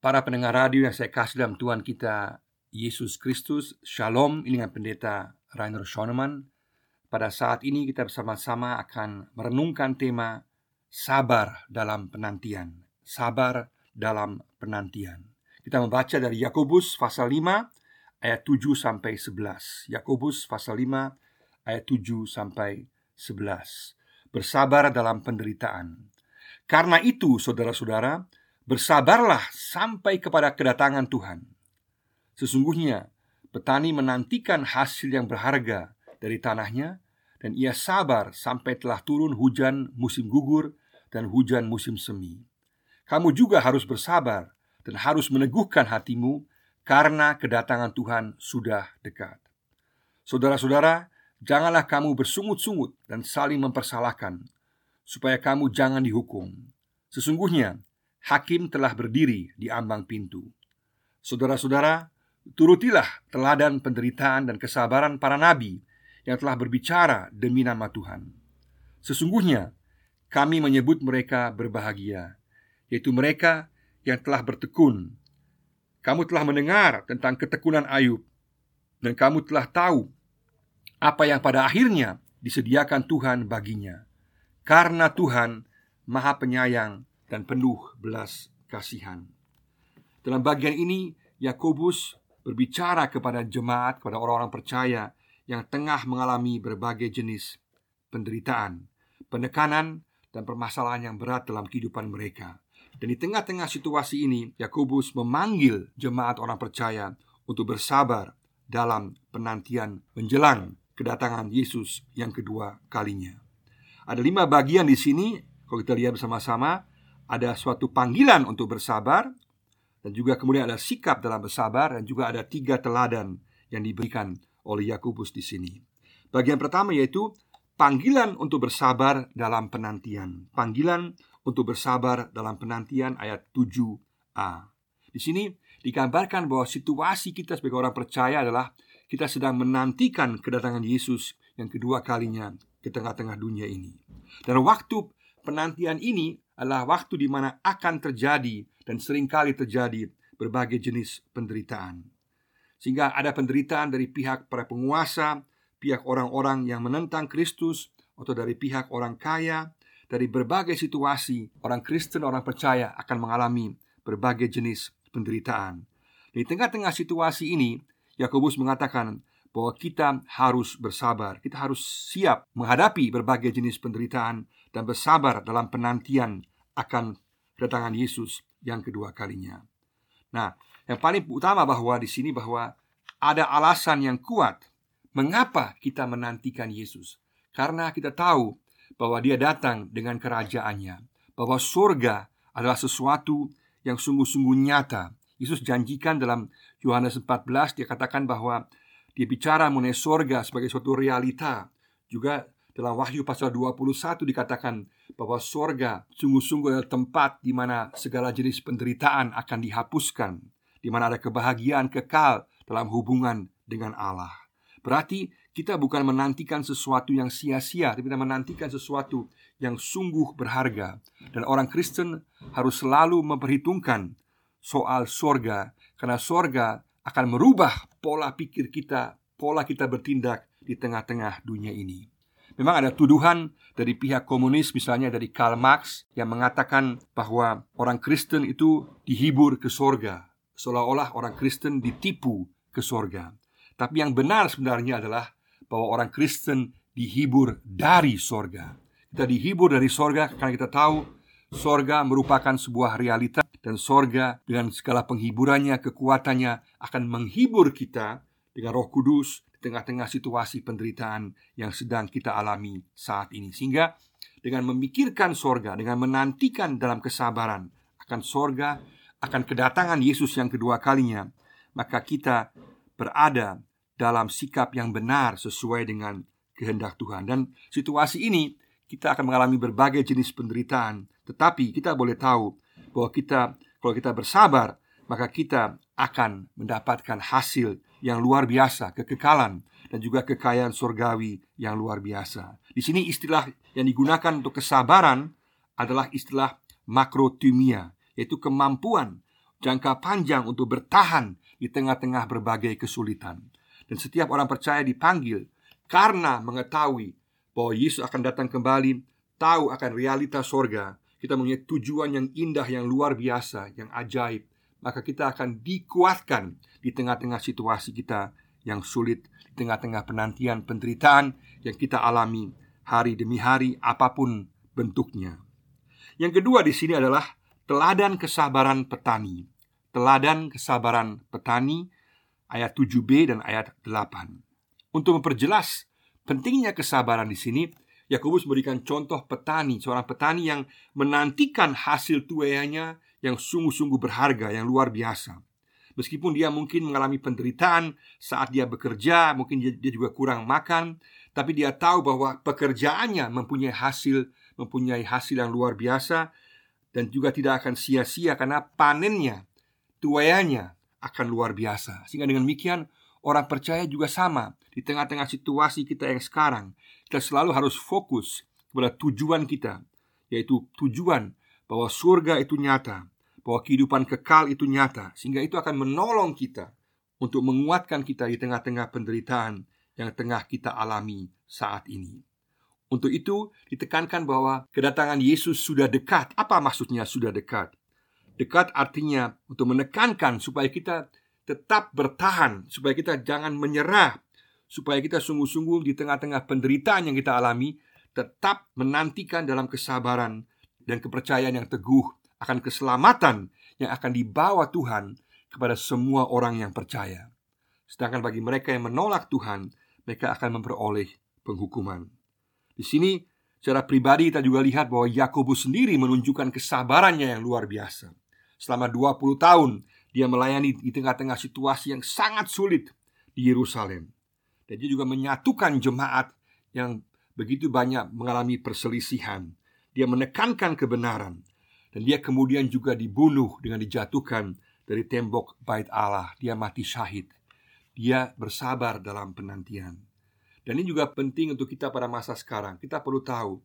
Para pendengar radio yang saya kasih dalam Tuhan kita Yesus Kristus Shalom, ini dengan pendeta Rainer Schoenemann. Pada saat ini kita bersama-sama akan merenungkan tema Sabar dalam penantian. Sabar dalam penantian. Kita membaca dari Yakobus pasal 5 ayat 7 sampai 11 Yakobus pasal 5 ayat 7 sampai 11 Bersabar dalam penderitaan. Karena itu saudara-saudara Bersabarlah sampai kepada kedatangan Tuhan. Sesungguhnya petani menantikan hasil yang berharga dari tanahnya dan ia sabar sampai telah turun hujan musim gugur dan hujan musim semi. Kamu juga harus bersabar dan harus meneguhkan hatimu karena kedatangan Tuhan sudah dekat. Saudara-saudara, janganlah kamu bersungut-sungut dan saling mempersalahkan supaya kamu jangan dihukum. Sesungguhnya hakim telah berdiri di ambang pintu. Saudara-saudara, turutilah teladan penderitaan dan kesabaran para nabi yang telah berbicara demi nama Tuhan. Sesungguhnya kami menyebut mereka berbahagia, yaitu mereka yang telah bertekun. Kamu telah mendengar tentang ketekunan Ayub, dan kamu telah tahu apa yang pada akhirnya disediakan Tuhan baginya, karena Tuhan Maha Penyayang dan penuh belas kasihan. Dalam bagian ini, Yakobus berbicara kepada jemaat, kepada orang-orang percaya yang tengah mengalami berbagai jenis penderitaan, penekanan, dan permasalahan yang berat dalam kehidupan mereka. Dan di tengah-tengah situasi ini, Yakobus memanggil jemaat orang percaya untuk bersabar dalam penantian menjelang kedatangan Yesus yang kedua kalinya. Ada lima bagian di sini, kalau kita lihat bersama-sama, ada suatu panggilan untuk bersabar dan juga kemudian ada sikap dalam bersabar dan juga ada tiga teladan yang diberikan oleh Yakobus di sini. Bagian pertama yaitu panggilan untuk bersabar dalam penantian. Panggilan untuk bersabar dalam penantian ayat 7a. Di sini digambarkan bahwa situasi kita sebagai orang percaya adalah kita sedang menantikan kedatangan Yesus yang kedua kalinya ke tengah-tengah dunia ini. Dan waktu penantian ini adalah waktu di mana akan terjadi dan sering kali terjadi berbagai jenis penderitaan. Sehingga ada penderitaan dari pihak para penguasa, pihak orang-orang yang menentang Kristus, atau dari pihak orang kaya, dari berbagai situasi orang Kristen, orang percaya akan mengalami berbagai jenis penderitaan. Di tengah-tengah situasi ini, Yakobus mengatakan bahwa kita harus bersabar, kita harus siap menghadapi berbagai jenis penderitaan dan bersabar dalam penantian akan kedatangan Yesus yang kedua kalinya. Nah, yang paling utama bahwa di sini bahwa ada alasan yang kuat mengapa kita menantikan Yesus. Karena kita tahu bahwa dia datang dengan kerajaannya, bahwa surga adalah sesuatu yang sungguh-sungguh nyata. Yesus janjikan dalam Yohanes 14 dia katakan bahwa dia bicara mengenai surga sebagai suatu realita. Juga dalam Wahyu pasal 21 dikatakan bahwa sorga sungguh-sungguh adalah tempat di mana segala jenis penderitaan akan dihapuskan, di mana ada kebahagiaan kekal dalam hubungan dengan Allah. Berarti kita bukan menantikan sesuatu yang sia-sia, tapi kita menantikan sesuatu yang sungguh berharga. Dan orang Kristen harus selalu memperhitungkan soal sorga, karena sorga akan merubah pola pikir kita, pola kita bertindak di tengah-tengah dunia ini. Memang ada tuduhan dari pihak komunis misalnya dari Karl Marx yang mengatakan bahwa orang Kristen itu dihibur ke sorga Seolah-olah orang Kristen ditipu ke sorga. Tapi yang benar sebenarnya adalah bahwa orang Kristen dihibur dari sorga. Kita dihibur dari sorga karena kita tahu sorga merupakan sebuah realita Dan sorga dengan segala penghiburannya, kekuatannya akan menghibur kita dengan roh kudus tengah-tengah situasi penderitaan yang sedang kita alami saat ini. Sehingga dengan memikirkan sorga, dengan menantikan dalam kesabaran akan sorga, akan kedatangan Yesus yang kedua kalinya, maka kita berada dalam sikap yang benar sesuai dengan kehendak Tuhan. Dan situasi ini kita akan mengalami berbagai jenis penderitaan, tetapi kita boleh tahu bahwa kita kalau kita bersabar, maka kita akan mendapatkan hasil yang luar biasa, kekekalan dan juga kekayaan surgawi yang luar biasa. Di sini istilah yang digunakan untuk kesabaran adalah istilah makrotimia, yaitu kemampuan jangka panjang untuk bertahan di tengah-tengah berbagai kesulitan. Dan setiap orang percaya dipanggil karena mengetahui bahwa Yesus akan datang kembali, tahu akan realitas sorga, kita punya tujuan yang indah, yang luar biasa, yang ajaib, maka kita akan dikuatkan di tengah-tengah situasi kita yang sulit, di tengah-tengah penantian penderitaan yang kita alami hari demi hari, apa pun bentuknya. Yang kedua di sini adalah teladan kesabaran petani. Teladan kesabaran petani ayat 7b dan ayat 8. Untuk memperjelas pentingnya kesabaran di sini, Yakobus memberikan contoh petani, seorang petani yang menantikan hasil tuaiannya yang sungguh-sungguh berharga, yang luar biasa. Meskipun dia mungkin mengalami penderitaan saat dia bekerja, mungkin dia, juga kurang makan, tapi dia tahu bahwa pekerjaannya mempunyai hasil, mempunyai hasil yang luar biasa dan juga tidak akan sia-sia karena panennya, tuaiannya akan luar biasa. Sehingga dengan demikian orang percaya juga sama di tengah-tengah situasi kita yang sekarang, kita selalu harus fokus kepada tujuan kita, yaitu tujuan bahwa surga itu nyata, bahwa kehidupan kekal itu nyata, sehingga itu akan menolong kita untuk menguatkan kita di tengah-tengah penderitaan yang tengah kita alami saat ini. Untuk itu, ditekankan bahwa kedatangan Yesus sudah dekat. Apa maksudnya sudah dekat? Dekat artinya untuk menekankan supaya kita tetap bertahan, supaya kita jangan menyerah, supaya kita sungguh-sungguh di tengah-tengah penderitaan yang kita alami tetap menantikan dalam kesabaran dan kepercayaan yang teguh akan keselamatan yang akan dibawa Tuhan kepada semua orang yang percaya. Sedangkan bagi mereka yang menolak Tuhan, mereka akan memperoleh penghukuman. Di sini secara pribadi kita juga lihat bahwa Yakobus sendiri menunjukkan kesabarannya yang luar biasa. Selama 20 tahun dia melayani di tengah-tengah situasi yang sangat sulit di Yerusalem. Dan dia juga menyatukan jemaat yang begitu banyak mengalami perselisihan. Dia menekankan kebenaran dan dia kemudian juga dibunuh dengan dijatuhkan dari tembok bait Allah. Dia mati syahid. Dia bersabar dalam penantian. Dan ini juga penting untuk kita pada masa sekarang. Kita perlu tahu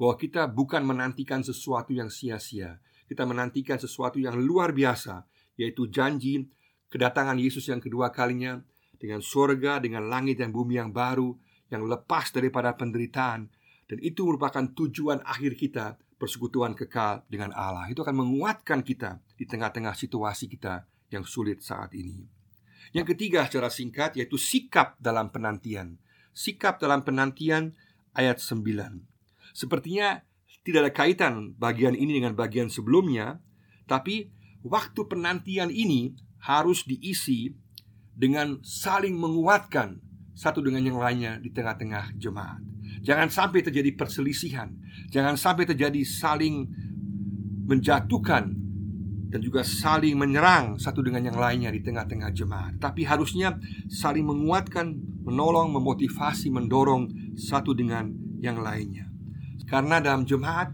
bahwa kita bukan menantikan sesuatu yang sia-sia. Kita menantikan sesuatu yang luar biasa, yaitu janji kedatangan Yesus yang kedua kalinya dengan surga, dengan langit dan bumi yang baru, yang lepas daripada penderitaan, dan itu merupakan tujuan akhir kita persekutuan kekal dengan Allah. Itu akan menguatkan kita di tengah-tengah situasi kita yang sulit saat ini. Yang ketiga secara singkat yaitu sikap dalam penantian. Sikap dalam penantian ayat 9. Sepertinya tidak ada kaitan bagian ini dengan bagian sebelumnya, tapi waktu penantian ini harus diisi dengan saling menguatkan satu dengan yang lainnya di tengah-tengah jemaat. Jangan sampai terjadi perselisihan, jangan sampai terjadi saling menjatuhkan dan juga saling menyerang satu dengan yang lainnya di tengah-tengah jemaat. Tapi harusnya saling menguatkan, menolong, memotivasi, mendorong satu dengan yang lainnya. Karena dalam jemaat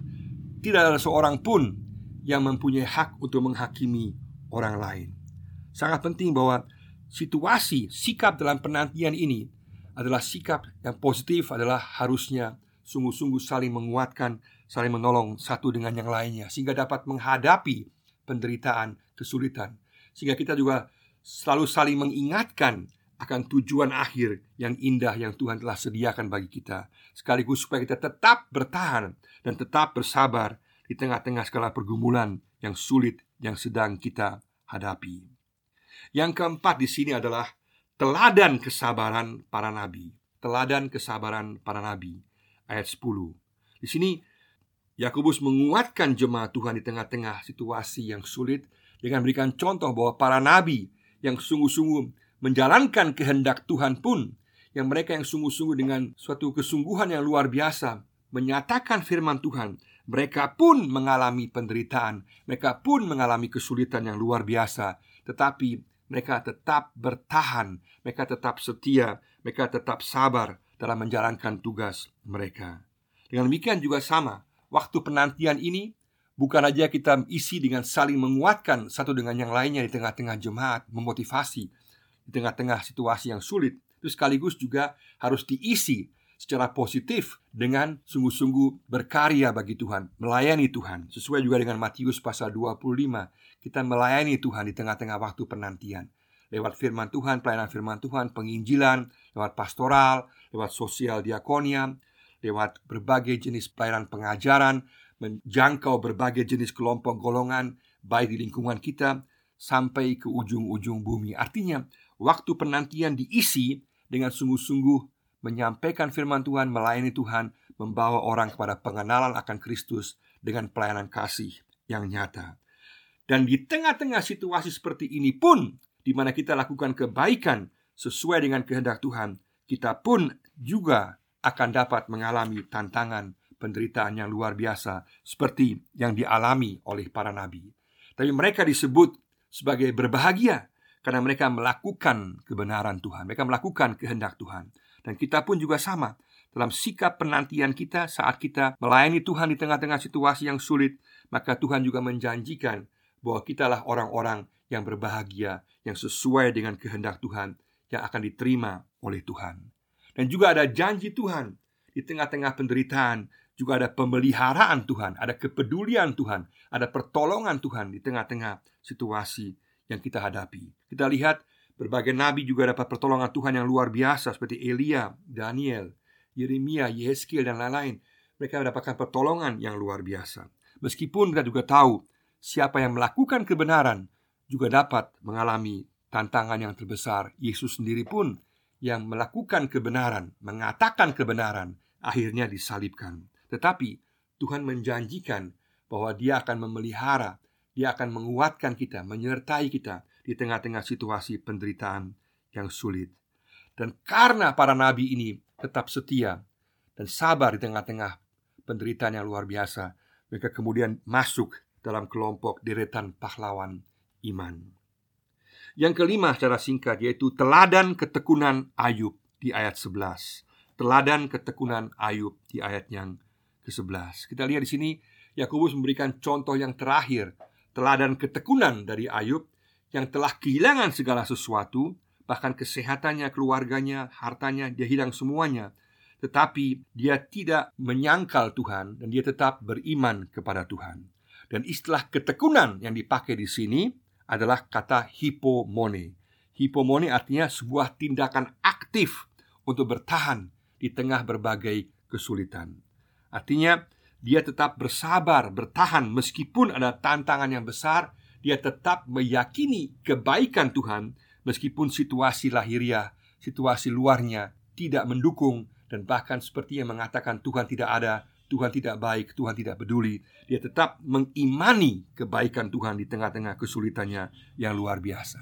tidak ada seorang pun yang mempunyai hak untuk menghakimi orang lain. Sangat penting bahwa situasi, sikap dalam penantian ini adalah sikap yang positif adalah harusnya sungguh-sungguh saling menguatkan, saling menolong satu dengan yang lainnya sehingga dapat menghadapi penderitaan, kesulitan. Sehingga kita juga selalu saling mengingatkan akan tujuan akhir yang indah yang Tuhan telah sediakan bagi kita sekaligus supaya kita tetap bertahan dan tetap bersabar di tengah-tengah segala pergumulan yang sulit yang sedang kita hadapi. Yang keempat di sini adalah teladan kesabaran para nabi. Teladan kesabaran para nabi. Ayat 10. Di sini Yakobus menguatkan jemaat Tuhan di tengah-tengah situasi yang sulit dengan memberikan contoh bahwa para nabi yang sungguh-sungguh menjalankan kehendak Tuhan pun yang mereka yang sungguh-sungguh dengan suatu kesungguhan yang luar biasa menyatakan firman Tuhan mereka pun mengalami penderitaan, mereka pun mengalami kesulitan yang luar biasa, tetapi mereka tetap bertahan, mereka tetap setia, mereka tetap sabar dalam menjalankan tugas mereka. Dengan demikian juga sama, waktu penantian ini bukan saja kita isi dengan saling menguatkan satu dengan yang lainnya di tengah-tengah jemaat, memotivasi di tengah-tengah situasi yang sulit, itu sekaligus juga harus diisi secara positif dengan sungguh-sungguh berkarya bagi Tuhan, melayani Tuhan. Sesuai juga dengan Matius pasal 25, kita melayani Tuhan di tengah-tengah waktu penantian. Lewat firman Tuhan, pelayanan firman Tuhan, penginjilan, lewat pastoral, lewat sosial diakonia, lewat berbagai jenis pelayanan pengajaran, menjangkau berbagai jenis kelompok golongan, baik di lingkungan kita sampai ke ujung-ujung bumi. Artinya, waktu penantian diisi dengan sungguh-sungguh menyampaikan firman Tuhan, melayani Tuhan, membawa orang kepada pengenalan akan Kristus dengan pelayanan kasih yang nyata. Dan di tengah-tengah situasi seperti ini pun, di mana kita lakukan kebaikan sesuai dengan kehendak Tuhan, kita pun juga akan dapat mengalami tantangan penderitaan yang luar biasa seperti yang dialami oleh para nabi. Tapi mereka disebut sebagai berbahagia karena mereka melakukan kebenaran Tuhan, mereka melakukan kehendak Tuhan. Dan kita pun juga sama dalam sikap penantian kita saat kita melayani Tuhan di tengah-tengah situasi yang sulit, maka Tuhan juga menjanjikan bahwa kitalah orang-orang yang berbahagia, yang sesuai dengan kehendak Tuhan, yang akan diterima oleh Tuhan. Dan juga ada janji Tuhan di tengah-tengah penderitaan, juga ada pemeliharaan Tuhan, ada kepedulian Tuhan, ada pertolongan Tuhan di tengah-tengah situasi yang kita hadapi. Kita lihat Berbagai nabi juga dapat pertolongan Tuhan yang luar biasa seperti Elia, Daniel, Yeremia, Yeskel dan lain-lain. Mereka mendapatkan pertolongan yang luar biasa. Meskipun kita juga tahu siapa yang melakukan kebenaran juga dapat mengalami tantangan yang terbesar. Yesus sendiri pun yang melakukan kebenaran, mengatakan kebenaran, akhirnya disalibkan. Tetapi Tuhan menjanjikan bahwa Dia akan memelihara, Dia akan menguatkan kita, menyertai kita di tengah-tengah situasi penderitaan yang sulit. Dan karena para nabi ini tetap setia dan sabar di tengah-tengah penderitaan yang luar biasa, mereka kemudian masuk dalam kelompok deretan pahlawan iman. Yang kelima secara singkat yaitu teladan ketekunan Ayub di ayat 11. Teladan ketekunan Ayub di ayat yang ke-11. Kita lihat di sini Yakobus memberikan contoh yang terakhir, teladan ketekunan dari Ayub yang telah kehilangan segala sesuatu, bahkan kesehatannya, keluarganya, hartanya, dia hilang semuanya. Tetapi dia tidak menyangkal Tuhan dan dia tetap beriman kepada Tuhan. Dan istilah ketekunan yang dipakai di sini adalah kata hipomone. Hipomone artinya sebuah tindakan aktif untuk bertahan di tengah berbagai kesulitan. Artinya, dia tetap bersabar, bertahan meskipun ada tantangan yang besar, dia tetap meyakini kebaikan Tuhan meskipun situasi lahiriah, situasi luarnya tidak mendukung dan bahkan seperti yang mengatakan Tuhan tidak ada, Tuhan tidak baik, Tuhan tidak peduli. Dia tetap mengimani kebaikan Tuhan di tengah-tengah kesulitannya yang luar biasa.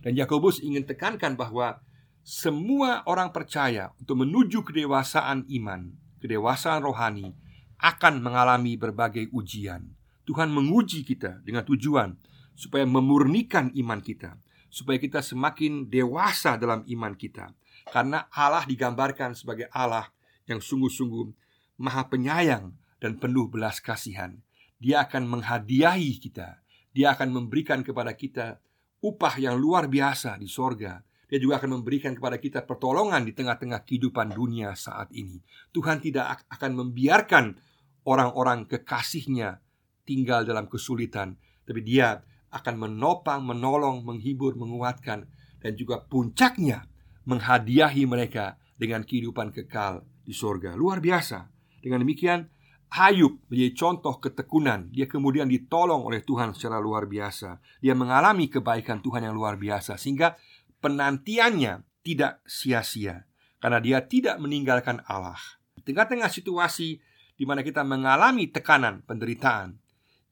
Dan Yakobus ingin tekankan bahwa semua orang percaya untuk menuju kedewasaan iman, kedewasaan rohani akan mengalami berbagai ujian. Tuhan menguji kita dengan tujuan supaya memurnikan iman kita, supaya kita semakin dewasa dalam iman kita. Karena Allah digambarkan sebagai Allah yang sungguh-sungguh maha penyayang dan penuh belas kasihan. Dia akan menghadiahi kita. Dia akan memberikan kepada kita upah yang luar biasa di sorga. Dia juga akan memberikan kepada kita pertolongan di tengah-tengah kehidupan dunia saat ini. Tuhan tidak akan membiarkan orang-orang kekasihnya tinggal dalam kesulitan, tapi Dia akan menopang, menolong, menghibur, menguatkan dan juga puncaknya menghadiahi mereka dengan kehidupan kekal di sorga. Luar biasa. Dengan demikian, Ayub menjadi contoh ketekunan. Dia kemudian ditolong oleh Tuhan secara luar biasa. Dia mengalami kebaikan Tuhan yang luar biasa sehingga penantiannya tidak sia-sia karena dia tidak meninggalkan Allah. Di tengah-tengah situasi di mana kita mengalami tekanan, penderitaan,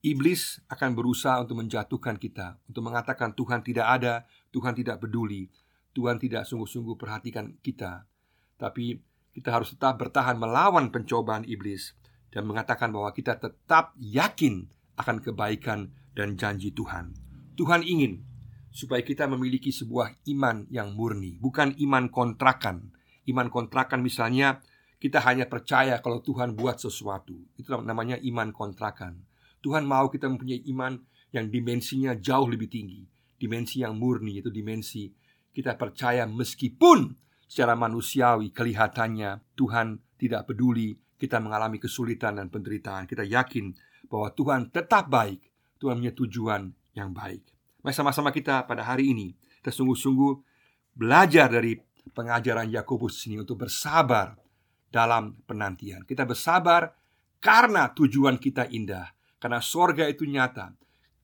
Iblis akan berusaha untuk menjatuhkan kita, untuk mengatakan Tuhan tidak ada, Tuhan tidak peduli, Tuhan tidak sungguh-sungguh perhatikan kita. Tapi kita harus tetap bertahan melawan pencobaan iblis dan mengatakan bahwa kita tetap yakin akan kebaikan dan janji Tuhan. Tuhan ingin supaya kita memiliki sebuah iman yang murni, bukan iman kontrakan. Iman kontrakan misalnya kita hanya percaya kalau Tuhan buat sesuatu. Itu namanya iman kontrakan. Tuhan mau kita mempunyai iman yang dimensinya jauh lebih tinggi Dimensi yang murni, itu dimensi kita percaya meskipun secara manusiawi kelihatannya Tuhan tidak peduli kita mengalami kesulitan dan penderitaan. Kita yakin bahwa Tuhan tetap baik. Tuhan punya tujuan yang baik. Mari sama-sama kita pada hari ini kita sungguh-sungguh belajar dari pengajaran Yakobus ini untuk bersabar dalam penantian. Kita bersabar karena tujuan kita indah, karena sorga itu nyata,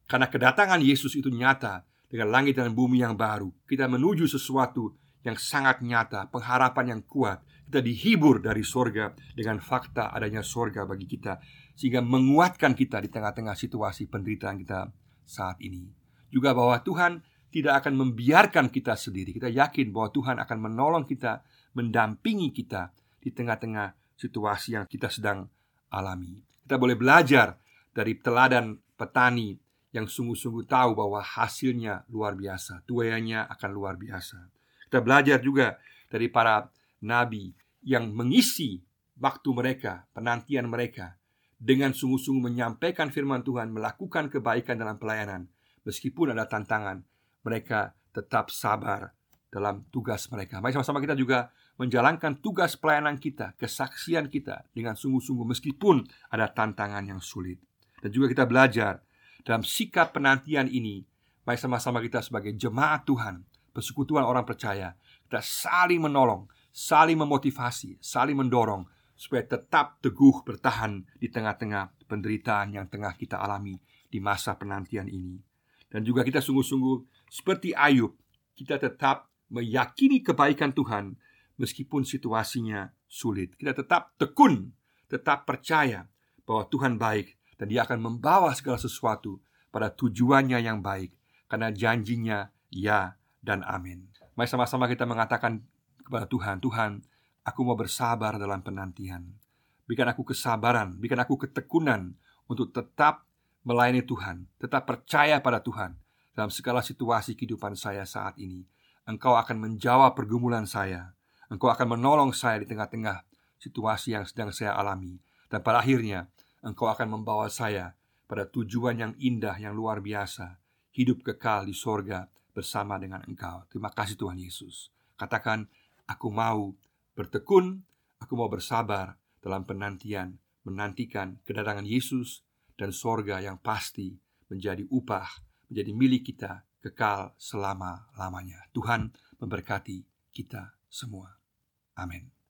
karena kedatangan Yesus itu nyata dengan langit dan bumi yang baru. Kita menuju sesuatu yang sangat nyata, pengharapan yang kuat. Kita dihibur dari sorga dengan fakta adanya sorga bagi kita, sehingga menguatkan kita di tengah-tengah situasi penderitaan kita saat ini. Juga bahwa Tuhan tidak akan membiarkan kita sendiri. Kita yakin bahwa Tuhan akan menolong kita, mendampingi kita di tengah-tengah situasi yang kita sedang alami. Kita boleh belajar dari teladan petani yang sungguh-sungguh tahu bahwa hasilnya luar biasa, tuaiannya akan luar biasa. Kita belajar juga dari para nabi yang mengisi waktu mereka, penantian mereka dengan sungguh-sungguh menyampaikan firman Tuhan, melakukan kebaikan dalam pelayanan, meskipun ada tantangan, mereka tetap sabar dalam tugas mereka. Mari sama-sama kita juga menjalankan tugas pelayanan kita, kesaksian kita dengan sungguh-sungguh meskipun ada tantangan yang sulit. Dan juga kita belajar dalam sikap penantian ini, mari sama-sama kita sebagai jemaat Tuhan, persekutuan orang percaya, kita saling menolong, saling memotivasi, saling mendorong supaya tetap teguh bertahan di tengah-tengah penderitaan yang tengah kita alami di masa penantian ini. Dan juga kita sungguh-sungguh seperti Ayub, kita tetap meyakini kebaikan Tuhan meskipun situasinya sulit. Kita tetap tekun, tetap percaya bahwa Tuhan baik dan dia akan membawa segala sesuatu pada tujuannya yang baik karena janjinya ya dan amin. Mari sama-sama kita mengatakan kepada Tuhan, Tuhan, aku mau bersabar dalam penantian. Berikan aku kesabaran, berikan aku ketekunan untuk tetap melayani Tuhan, tetap percaya pada Tuhan dalam segala situasi kehidupan saya saat ini. Engkau akan menjawab pergumulan saya. Engkau akan menolong saya di tengah-tengah situasi yang sedang saya alami. Dan pada akhirnya, Engkau akan membawa saya pada tujuan yang indah, yang luar biasa, hidup kekal di sorga bersama dengan Engkau. Terima kasih Tuhan Yesus. Katakan, aku mau bertekun, aku mau bersabar dalam penantian, menantikan kedatangan Yesus dan sorga yang pasti menjadi upah, menjadi milik kita kekal selama-lamanya. Tuhan memberkati kita semua. Amin.